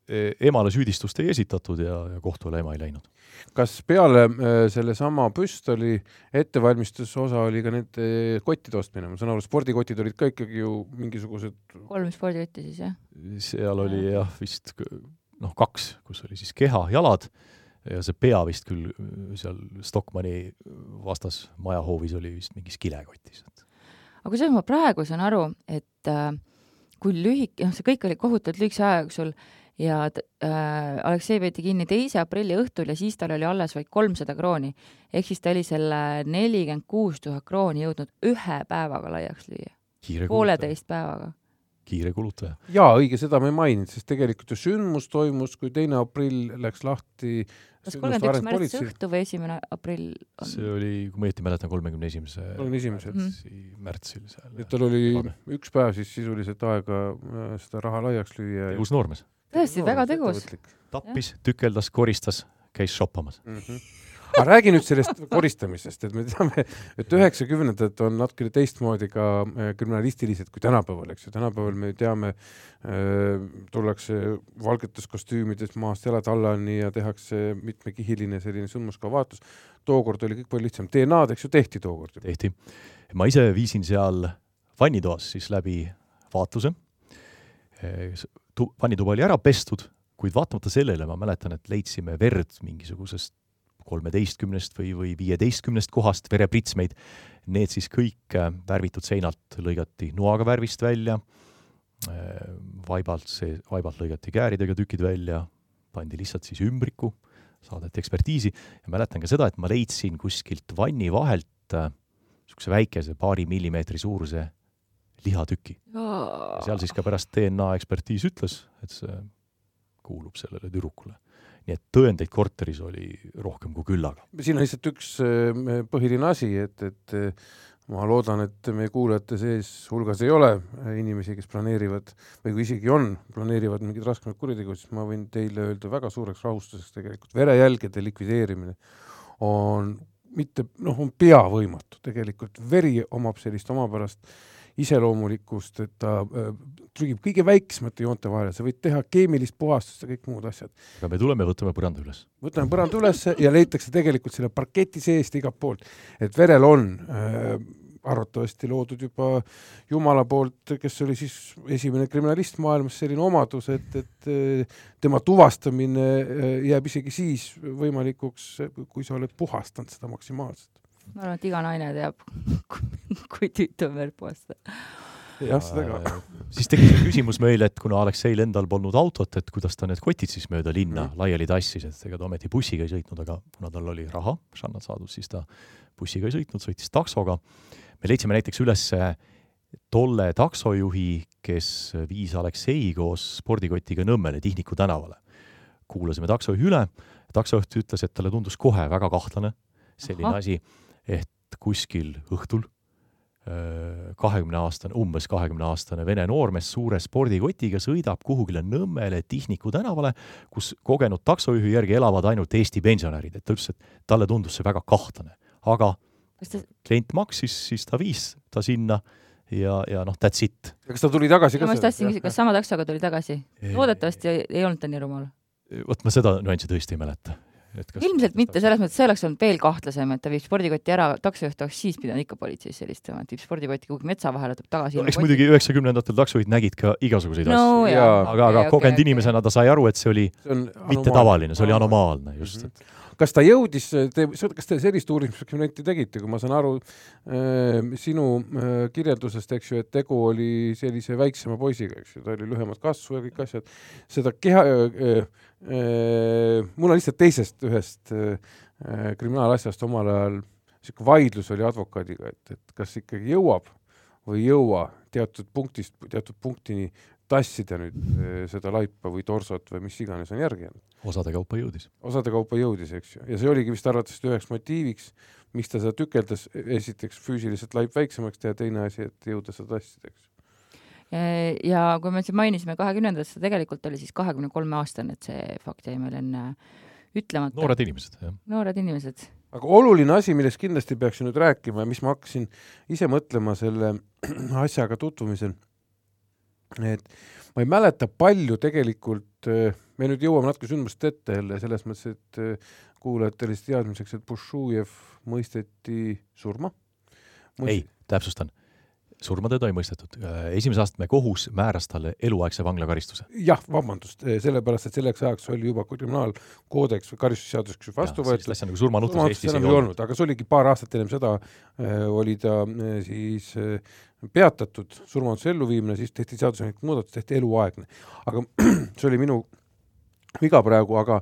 emale süüdistust ei esitatud ja, ja kohtule ema ei läinud. kas peale äh, sellesama püstoli ettevalmistuse osa oli ka nende kottide ostmine, ma saan aru, spordikotid olid ka ikkagi ju mingisugused kolm spordikotti siis, jah? seal oli jah, vist noh, kaks, kus oli siis keha, jalad ja see pea vist küll seal Stockmanni vastas majahoovis oli vist mingis kilekotis. aga kusjuures ma praegu saan aru, et äh, kui lühike, noh, see kõik oli kohutavalt lühikese aja jooksul ja äh, Aleksei peeti kinni teise aprilli õhtul ja siis tal oli alles vaid kolmsada krooni. ehk siis ta oli selle nelikümmend kuus tuhat krooni jõudnud ühe päevaga laiaks lüüa, pooleteist päevaga kiire kulutaja. jaa, õige, seda ma ei maininud, sest tegelikult ju sündmus toimus, kui teine aprill läks lahti kas kolmkümmend üks märts õhtu või esimene aprill on? see oli, kui ma õieti mäletan, kolmekümne esimese kolmekümne esimesel märtsi, märtsil seal. et tal oli Lame. üks päev siis sisuliselt aega äh, seda raha laiaks lüüa. tegus noormees. Tõesti, väga tegus. tappis, tükeldas, koristas, käis shoppamas mm. -hmm aga räägi nüüd sellest koristamisest, et me teame, et üheksakümnendad on natukene teistmoodi ka äh, kriminalistilised kui tänapäeval, eks ju, tänapäeval me teame äh,, tullakse valgetes kostüümides maast jalatallani ja tehakse mitmekihiline selline sündmuskava vaatus. tookord oli kõik palju lihtsam, DNA-d, eks ju, tehti tookord. tehti. ma ise viisin seal vannitoas siis läbi vaatluse. Äh, vannituba oli ära pestud, kuid vaatamata sellele ma mäletan, et leidsime verd mingisugusest kolmeteistkümnest või, või viieteistkümnest kohast verepritsmeid, need siis kõik äh, värvitud seinalt lõigati noaga värvist välja, äh, vaibalt see, vaibalt lõigati kääridega tükid välja, pandi lihtsalt siis ümbriku, saadeti ekspertiisi ja mäletan ka seda, et ma leidsin kuskilt vanni vahelt niisuguse äh, väikese paari millimeetri suuruse lihatüki. seal siis ka pärast DNA ekspertiis ütles, et see kuulub sellele tüdrukule nii et tõendeid korteris oli rohkem kui küllaga. siin on lihtsalt üks äh, põhiline asi, et, et äh, ma loodan, et meie kuulajate sees hulgas ei ole äh, inimesi, kes planeerivad või kui isegi on, planeerivad mingeid raskemaid kuritegusid, siis ma võin teile öelda väga suureks rahustuseks tegelikult verejälgede likvideerimine on mitte noh, on pea võimatu, tegelikult veri omab sellist omapärast iseloomulikkust, et ta äh, trügib kõige väiksemate joonte vahele, sa võid teha keemilist puhastust ja kõik muud asjad. aga me tuleme, võtame põranda üles. võtame põranda ülesse ja leitakse tegelikult selle parketi seest igalt poolt, et verel on äh, arvatavasti loodud juba Jumala poolt, kes oli siis esimene kriminalist maailmas, selline omadus, et, et äh, tema tuvastamine äh, jääb isegi siis võimalikuks, kui sa oled puhastanud seda maksimaalselt ma arvan, et iga naine teab, *laughs* *laughs* kui verd puhastada. jah, seda ka. siis tekkis küsimus meil, et kuna Alekseil endal polnud autot, et kuidas ta need kotid siis mööda linna mm. laiali tassis, et ega ta ometi bussiga ei sõitnud, aga kuna tal oli raha Žannat saadud, siis ta bussiga ei sõitnud, sõitis taksoga. me leidsime näiteks üles tolle taksojuhi, kes viis Aleksei koos spordikotiga Nõmmele Tihniku tänavale. kuulasime taksojuhi üle, taksojuht ütles, et talle tundus kohe väga kahtlane selline Aha. asi et kuskil õhtul kahekümne aastane, umbes kahekümne aastane vene noormees suure spordikotiga sõidab kuhugile Nõmmele Tihniku tänavale, kus kogenud taksojuhi järgi elavad ainult Eesti pensionärid, et ta ütles, et talle tundus see väga kahtlane, aga ta... klient maksis, siis ta viis ta sinna ja, ja noh, that's it. kas ta tuli tagasi ka? ma just tahtsin küsida, kas sama taksoga tuli tagasi? loodetavasti ei, ei olnud ta nii rumal. vot ma seda nüanssi tõesti ei mäleta. Ilmselt mitte, selles mõttes see oleks olnud veel kahtlasem, et ta viib spordikoti ära, taksojuht oleks siis pidanud ikka politseisse helistama, et viib spordikotti kuhugi metsa vahele, tuleb tagasi no,. eks muidugi üheksakümnendatel taksojuhid nägid ka igasuguseid no, asju, aga, aga okay, kogenud okay, inimesena ta sai aru, et see oli see mitte tavaline, see oli anomaalne. just mm. -hmm kas ta jõudis, te, kas te sellist uurimiseksperimenti tegite, kui ma saan aru? Äh, sinu äh, kirjeldusest, eks ju, et tegu oli sellise väiksema poisiga, eks ju, ta oli lühemat kasvu ja kõik asjad, seda keha äh, mul on lihtsalt teisest ühest äh, kriminaalasjast omal ajal niisugune vaidlus oli advokaadiga, et, et kas ikkagi jõuab või ei jõua teatud punktist teatud punktini tassida nüüd eh, seda laipa või torsot või mis iganes on järgi jäänud. osade kaupa jõudis. osade kaupa jõudis, eks ju, ja see oligi vist arvatavasti üheks motiiviks, miks ta seda tükeldas, esiteks füüsiliselt laip väiksemaks teha, teine asi, et jõuda seda tassida, eks ja kui me siin mainisime kahekümnendat, see tegelikult oli siis kahekümne kolme aastane, et see fakt jäi meil enne ütlemata. noored inimesed, jah. noored inimesed. aga oluline asi, millest kindlasti peaks nüüd rääkima ja mis ma hakkasin ise mõtlema selle *clears throat* asjaga tutvumisel et ma ei mäleta palju tegelikult, äh, me nüüd jõuame natuke sündmust ette jälle selles mõttes, et äh, kuulajatele siis teadmiseks, et Bušujev mõisteti surma. ei, täpsustan. Surma teda ei mõistetud. esimese astme kohus määras talle eluaegse vanglakaristuse. jah, vabandust, sellepärast et selleks ajaks oli juba kriminaalkoodeks või karistusseaduseks vastu võetud. sellist asja nagu surmanuhtlus Eestis ei olnud, aga see oligi paar aastat ennem seda äh,, oli ta äh, siis äh, peatatud, surmanuhtluse elluviimine, siis tehti seadusandlik muudatus, tehti eluaegne. aga *clears throat* see oli minu viga praegu, aga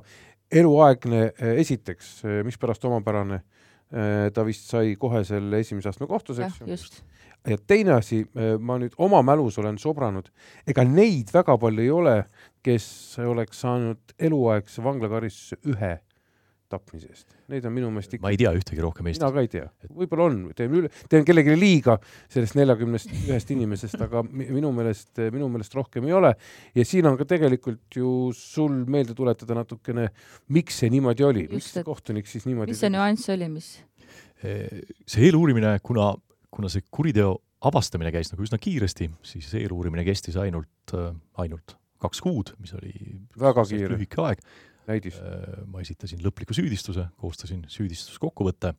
eluaegne äh, esiteks, äh, mispärast omapärane äh,, ta vist sai kohe selle esimese astme kohtus, eks ju ja teine asi, äh, ma nüüd oma mälus olen sobranud, ega neid väga palju ei ole, kes oleks saanud eluaegse vanglakaristuse ühe tapmise eest. Neid on minu meelest ikka ma ei tea ühtegi rohkem Eestis. mina ka ei tea, võib-olla on, teen üle, teen kellelegi liiga sellest neljakümnest ühest inimesest, aga minu meelest, minu meelest rohkem ei ole. ja siin on ka tegelikult ju sul meelde tuletada natukene, miks see niimoodi oli, miks see kohtunik siis niimoodi mis see nüanss oli, mis? see eeluurimine, kuna kuna see kuriteo avastamine käis nagu üsna kiiresti, siis eeluurimine kestis ainult, äh, ainult kaks kuud, mis oli väga kiire. lühike aeg. näidis. Äh, ma esitasin lõpliku süüdistuse, koostasin süüdistuskokkuvõtte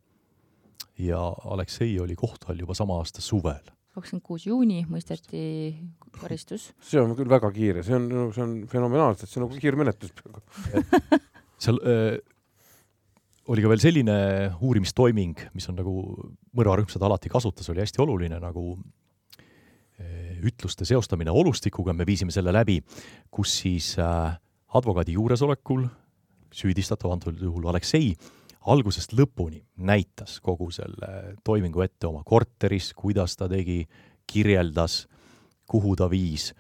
ja Aleksei oli kohtu all juba sama aasta suvel. kakskümmend kuus juuni mõisteti karistus. see on küll väga kiire, see on, see on fenomenaalselt, see on nagu kiirmenetlus peaaegu *laughs* seal äh, oli ka veel selline uurimistoiming, mis on nagu Mõrva rühmsad alati kasutas, oli hästi oluline, nagu eh, ütluste seostamine olustikuga, me viisime selle läbi, kus siis äh, advokaadi juuresolekul süüdistatav, antud juhul Aleksei, algusest lõpuni näitas kogu selle toimingu ette oma korteris, kuidas ta tegi, kirjeldas, kuhu ta viis,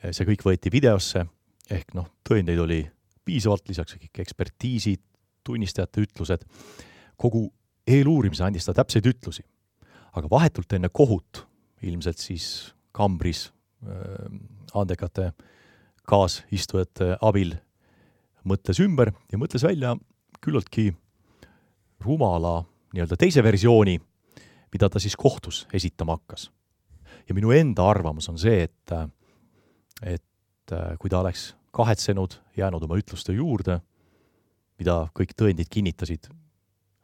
see kõik võeti videosse, ehk noh, tõendeid oli piisavalt, lisaks kõik ekspertiisid, tunnistajate ütlused, kogu eeluurimise andis ta täpseid ütlusi. aga vahetult enne kohut, ilmselt siis kambris äh, andekate kaasistujate abil, mõtles ümber ja mõtles välja küllaltki rumala nii-öelda teise versiooni, mida ta siis kohtus esitama hakkas. ja minu enda arvamus on see, et, et kui ta oleks kahetsenud, jäänud oma ütluste juurde, mida kõik tõendid kinnitasid,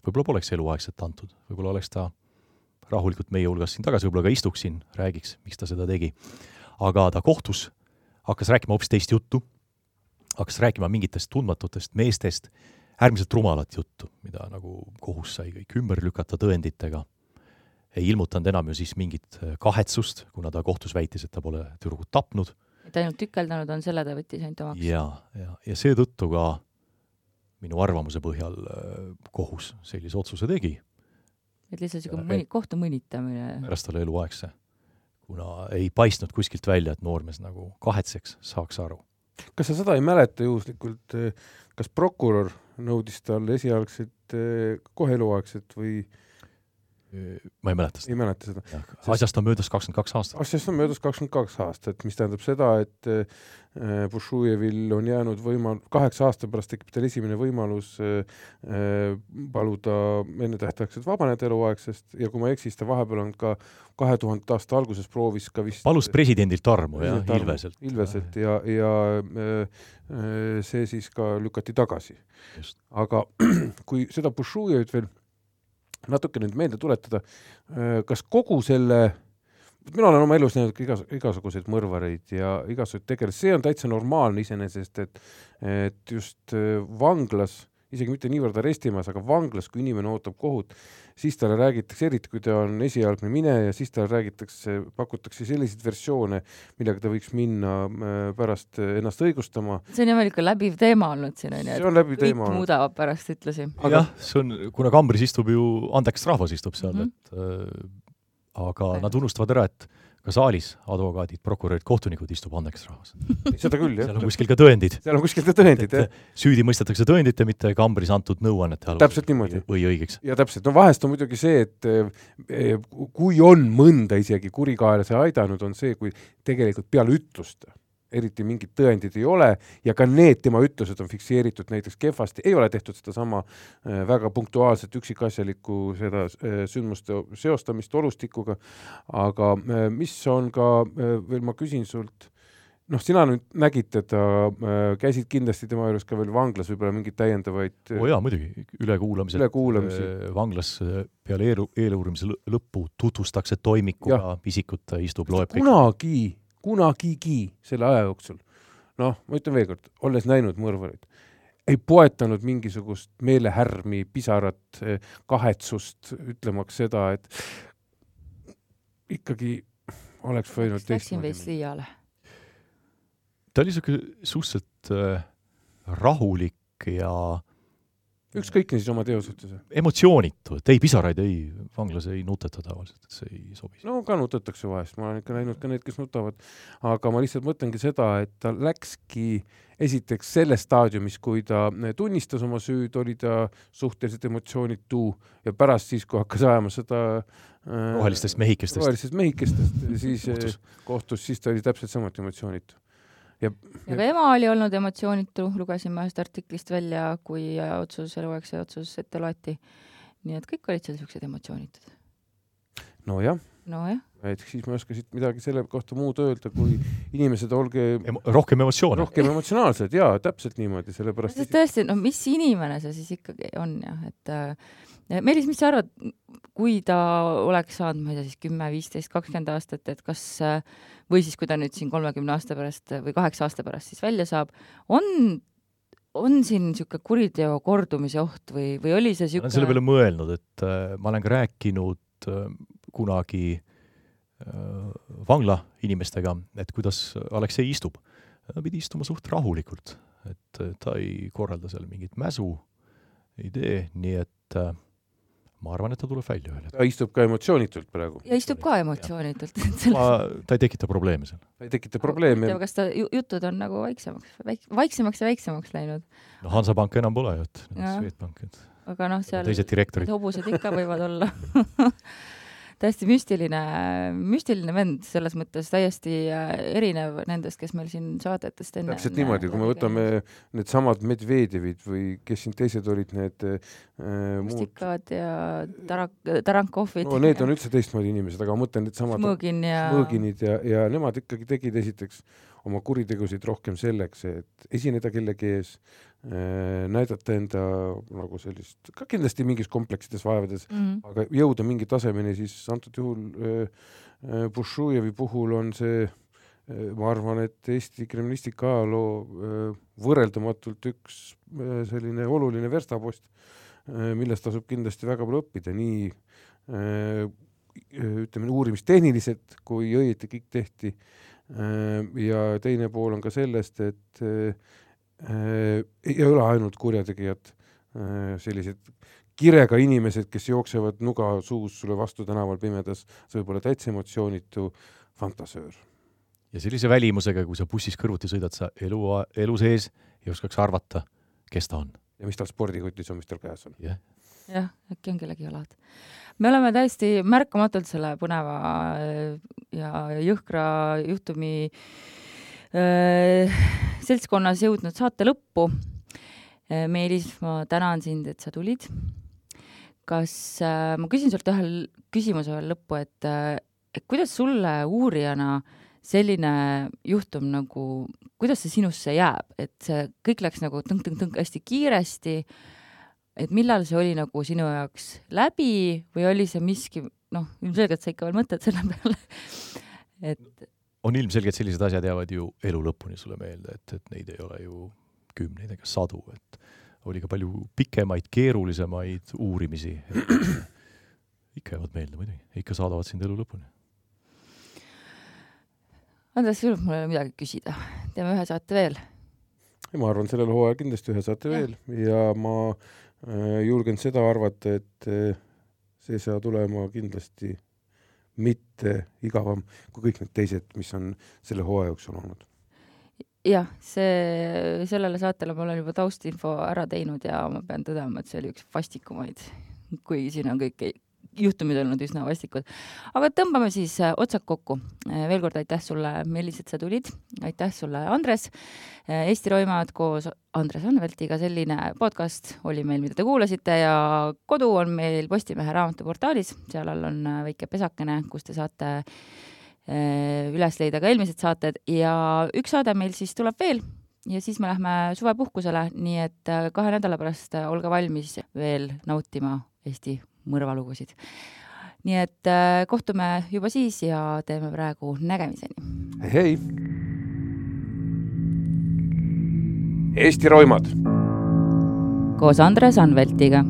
võib-olla poleks eluaegset antud, võib-olla oleks ta rahulikult meie hulgas siin tagasi, võib-olla ka istuks siin, räägiks, miks ta seda tegi. aga ta kohtus hakkas rääkima hoopis teist juttu, hakkas rääkima mingitest tundmatutest meestest, äärmiselt rumalat juttu, mida nagu kohus sai kõik ümber lükata tõenditega. ei ilmutanud enam ju siis mingit kahetsust, kuna ta kohtus väitis, et ta pole tüdrukut tapnud. et ainult tükeldanud on, selle ta võttis ainult omaks. ja, ja, ja seetõttu ka minu arvamuse põhjal äh, kohus sellise otsuse tegi. et lihtsalt niisugune mõni, kohtu mõnitamine. pärast talle eluaegse. kuna ei paistnud kuskilt välja, et noormees nagu kahetseks, saaks aru. kas sa seda ei mäleta juhuslikult, äh, kas prokurör nõudis talle esialgset äh, kohe eluaegset või äh, ma ei mäleta seda. ei mäleta seda. asjast on möödas kakskümmend kaks aastat. asjast on möödas kakskümmend kaks aastat, mis tähendab seda, et äh, Bušujevil on jäänud võimal-, kaheksa aasta pärast tekib tal esimene võimalus äh, äh, paluda ennetähtaegselt vabaneda eluaegsest ja kui ma ei eksi, siis ta vahepeal on ka kahe tuhandete aasta alguses proovis ka vist palus presidendilt armu, jah, Ilveselt. Ilveselt ja, ja see siis ka lükati tagasi. aga *clears throat* kui seda Bušujevit veel natuke nüüd meelde tuletada, äh, kas kogu selle, mina olen oma elus näinud igas, igasuguseid mõrvareid ja igasuguseid tegelasi, see on täitsa normaalne iseenesest, et et just äh, vanglas, isegi mitte niivõrd arestimajas, aga vanglas, kui inimene ootab kohut, siis talle räägitakse, eriti kui ta on esialgne mineja, siis talle räägitakse, pakutakse selliseid versioone, millega ta võiks minna äh, pärast ennast õigustama. see on ju ikka läbiv teema olnud siin on ju, et kõik muudavad pärast ütlusi. aga jah, see on, kuna kambris istub ju andekas rahvas istub seal mm, -hmm. et äh, aga ja. nad unustavad ära, et ka saalis advokaadid, prokurörid, kohtunikud istub andekas rahvas. *laughs* seda küll, jah. seal on kuskil ka tõendid. seal on kuskil ka tõendid, jah. süüdi mõistetakse tõendite, mitte kambris antud nõuannete alusel. täpselt niimoodi. või õigeks. ja täpselt, no vahest on muidugi see, et eh, kui on mõnda isegi kurikaelase aidanud, on see, kui tegelikult peale ütlust eriti mingit tõendit ei ole ja ka need tema ütlused on fikseeritud näiteks kehvasti, ei ole tehtud sedasama äh, väga punktuaalset üksikasjalikku seda äh, sündmuste seostamist olustikuga, aga äh, mis on ka veel, ma küsin sult, noh, sina nüüd nägid teda, käisid kindlasti tema juures ka veel vanglas võib-olla mingeid täiendavaid oo oh jaa, muidugi, ülekuulamised ülekuulamisi. vanglas peale eelu, eeluurimise lõppu tutvustatakse toimikuga, isikut istub, loeb kunagi, kunagigi selle aja jooksul, noh, ma ütlen veelkord, olles näinud mõrvarit, ei poetanud mingisugust meelehärmi, pisarat, kahetsust, ütlemaks seda, et ikkagi oleks võinud teistmoodi. Läksin veits liiale ta oli niisugune suhteliselt äh, rahulik ja ükskõikne siis oma teo suhtes? emotsioonitu, et ei pisaraid, ei, vanglas ei nuteta tavaliselt, et see ei sobi. no ka nutatakse vahest, ma olen ikka näinud ka neid, kes nutavad, aga ma lihtsalt mõtlengi seda, et ta läkski esiteks selles staadiumis, kui ta tunnistas oma süüd, oli ta suhteliselt emotsioonitu ja pärast siis, kui hakkas ajama seda äh, rohelistest mehikestest, rohelistest mehikestest, *laughs* siis kohtus. kohtus, siis ta oli täpselt samuti emotsioonitu ja, ja ka ema oli olnud emotsioonitu, lugesime ühest artiklist välja, kui otsus, eluaegse otsus ette loeti. nii et kõik olid seal niisugused emotsioonitud. nojah. nojah. et siis ma ei oska siit midagi selle kohta muud öelda, kui inimesed, olge Emo rohkem emotsioone. rohkem emotsionaalsed jaa, täpselt niimoodi, sellepärast. sest tõesti, no mis inimene see siis ikkagi on jah, et äh, Meelis, mis sa arvad, kui ta oleks saanud, ma ei tea, siis kümme, viisteist, kakskümmend aastat, et kas või siis, kui ta nüüd siin kolmekümne aasta pärast või kaheksa aasta pärast siis välja saab, on, on siin niisugune kuriteo kordumise oht või, või oli see niisugune ma olen selle peale mõelnud, et äh, ma olen ka rääkinud äh, kunagi äh, vangla inimestega, et kuidas Aleksei istub. ta pidi istuma suht rahulikult, et ta ei korralda seal mingit mäsu, ei tee, nii et äh, ma arvan, et ta tuleb välja ühel hetkel. ta istub ka emotsioonitult praegu. ja istub ka emotsioonitult. *laughs* ma, ta ei tekita probleeme seal. ta ei tekita probleeme. kas ta jutud on nagu vaiksemaks, väik-, vaiksemaks ja väiksemaks läinud? no Hansapank enam pole ju, et Swedbank, et aga noh, seal teised direktorid. hobused ikka võivad olla *laughs* *laughs* täiesti müstiline, müstiline vend, selles mõttes täiesti äh, erinev nendest, kes meil siin saadetest enne täpselt niimoodi, kui me võtame needsamad Medvedjevid või kes siin teised olid, need äh, Mustikad ja Tarak-, Tarankovid. no need on üldse teistmoodi inimesed, aga ma mõtlen needsamad Mõõgin ja Mõõginid ja, ja nemad ikkagi tegid esiteks oma kuritegusid rohkem selleks, et esineda kellegi ees näidata enda nagu sellist, ka kindlasti mingis kompleksides vaevades mm, -hmm. aga jõuda mingi tasemeni, siis antud juhul äh, äh, Bušujevi puhul on see äh, ma arvan, et Eesti kriminalistika ajaloo äh, võrreldamatult üks äh, selline oluline verstapost, millest tasub kindlasti väga palju õppida, nii ütleme, uurimistehniliselt kui õieti kõik tehti Äh, ja teine pool on ka sellest, et äh, ei ole ainult kurjategijad, äh, sellised kirega inimesed, kes jooksevad nuga suus sulle vastu tänaval pimedas, sa võib olla täitsa emotsioonitu fantasöör. ja sellise välimusega, kui sa bussis kõrvuti sõidad, sa elu, elu sees ei oskaks arvata, kes ta on. ja mis tal spordikotis on, mis tal käes on. jah yeah., jah, äkki on kellegi jalad. me oleme täiesti märkamatult selle põneva äh, ja jõhkra juhtumi äh, seltskonnas jõudnud saate lõppu äh,. Meelis, ma tänan sind, et sa tulid. kas äh,, ma küsin sult ühe küsimuse veel lõppu, et äh,, et kuidas sulle uurijana selline juhtum nagu, kuidas see sinusse jääb, et see kõik läks nagu tõnk-tõnk-tõnk hästi kiiresti äh,, et millal see oli nagu sinu jaoks läbi või oli see miski, noh, ilmselgelt sa ikka veel mõtled selle peale *laughs* et on ilmselge, et sellised asjad jäävad ju elu lõpuni sulle meelde, et, et neid ei ole ju kümneid ega sadu, et oli ka palju pikemaid, keerulisemaid uurimisi. ikka jäävad meelde muidugi, ikka saadavad sind elu lõpuni. Andres, sinult mul ei ole midagi küsida, teeme ühe saate veel. ma arvan, sellel hooajal kindlasti ühe saate ja. veel ja ma Äh, julgen seda arvata, et äh, see saab tulema kindlasti mitte igavam kui kõik need teised, mis on selle hooaja jooksul olnud. jah, see, sellele saatele ma olen juba taustinfo ära teinud ja ma pean tõdema, et see oli üks vastikumaid, kuigi siin on kõik juhtumid olnud üsna vastikud. aga tõmbame siis äh, otsad kokku. Äh, veel kord aitäh sulle, Meelis, et sa tulid. aitäh sulle, Andres. Äh, Eesti Roimad koos Andres Anveltiga, selline podcast oli meil, mida te kuulasite ja kodu on meil Postimehe raamatuportaalis, seal all on väike pesakene, kus te saate üles leida ka eelmised saated ja üks saade meil siis tuleb veel ja siis me lähme suvepuhkusele, nii et kahe nädala pärast olge valmis veel nautima Eesti mõrvalugusid. nii et kohtume juba siis ja teeme praegu nägemiseni. hei! Eesti roimad. koos Andres Anveltiga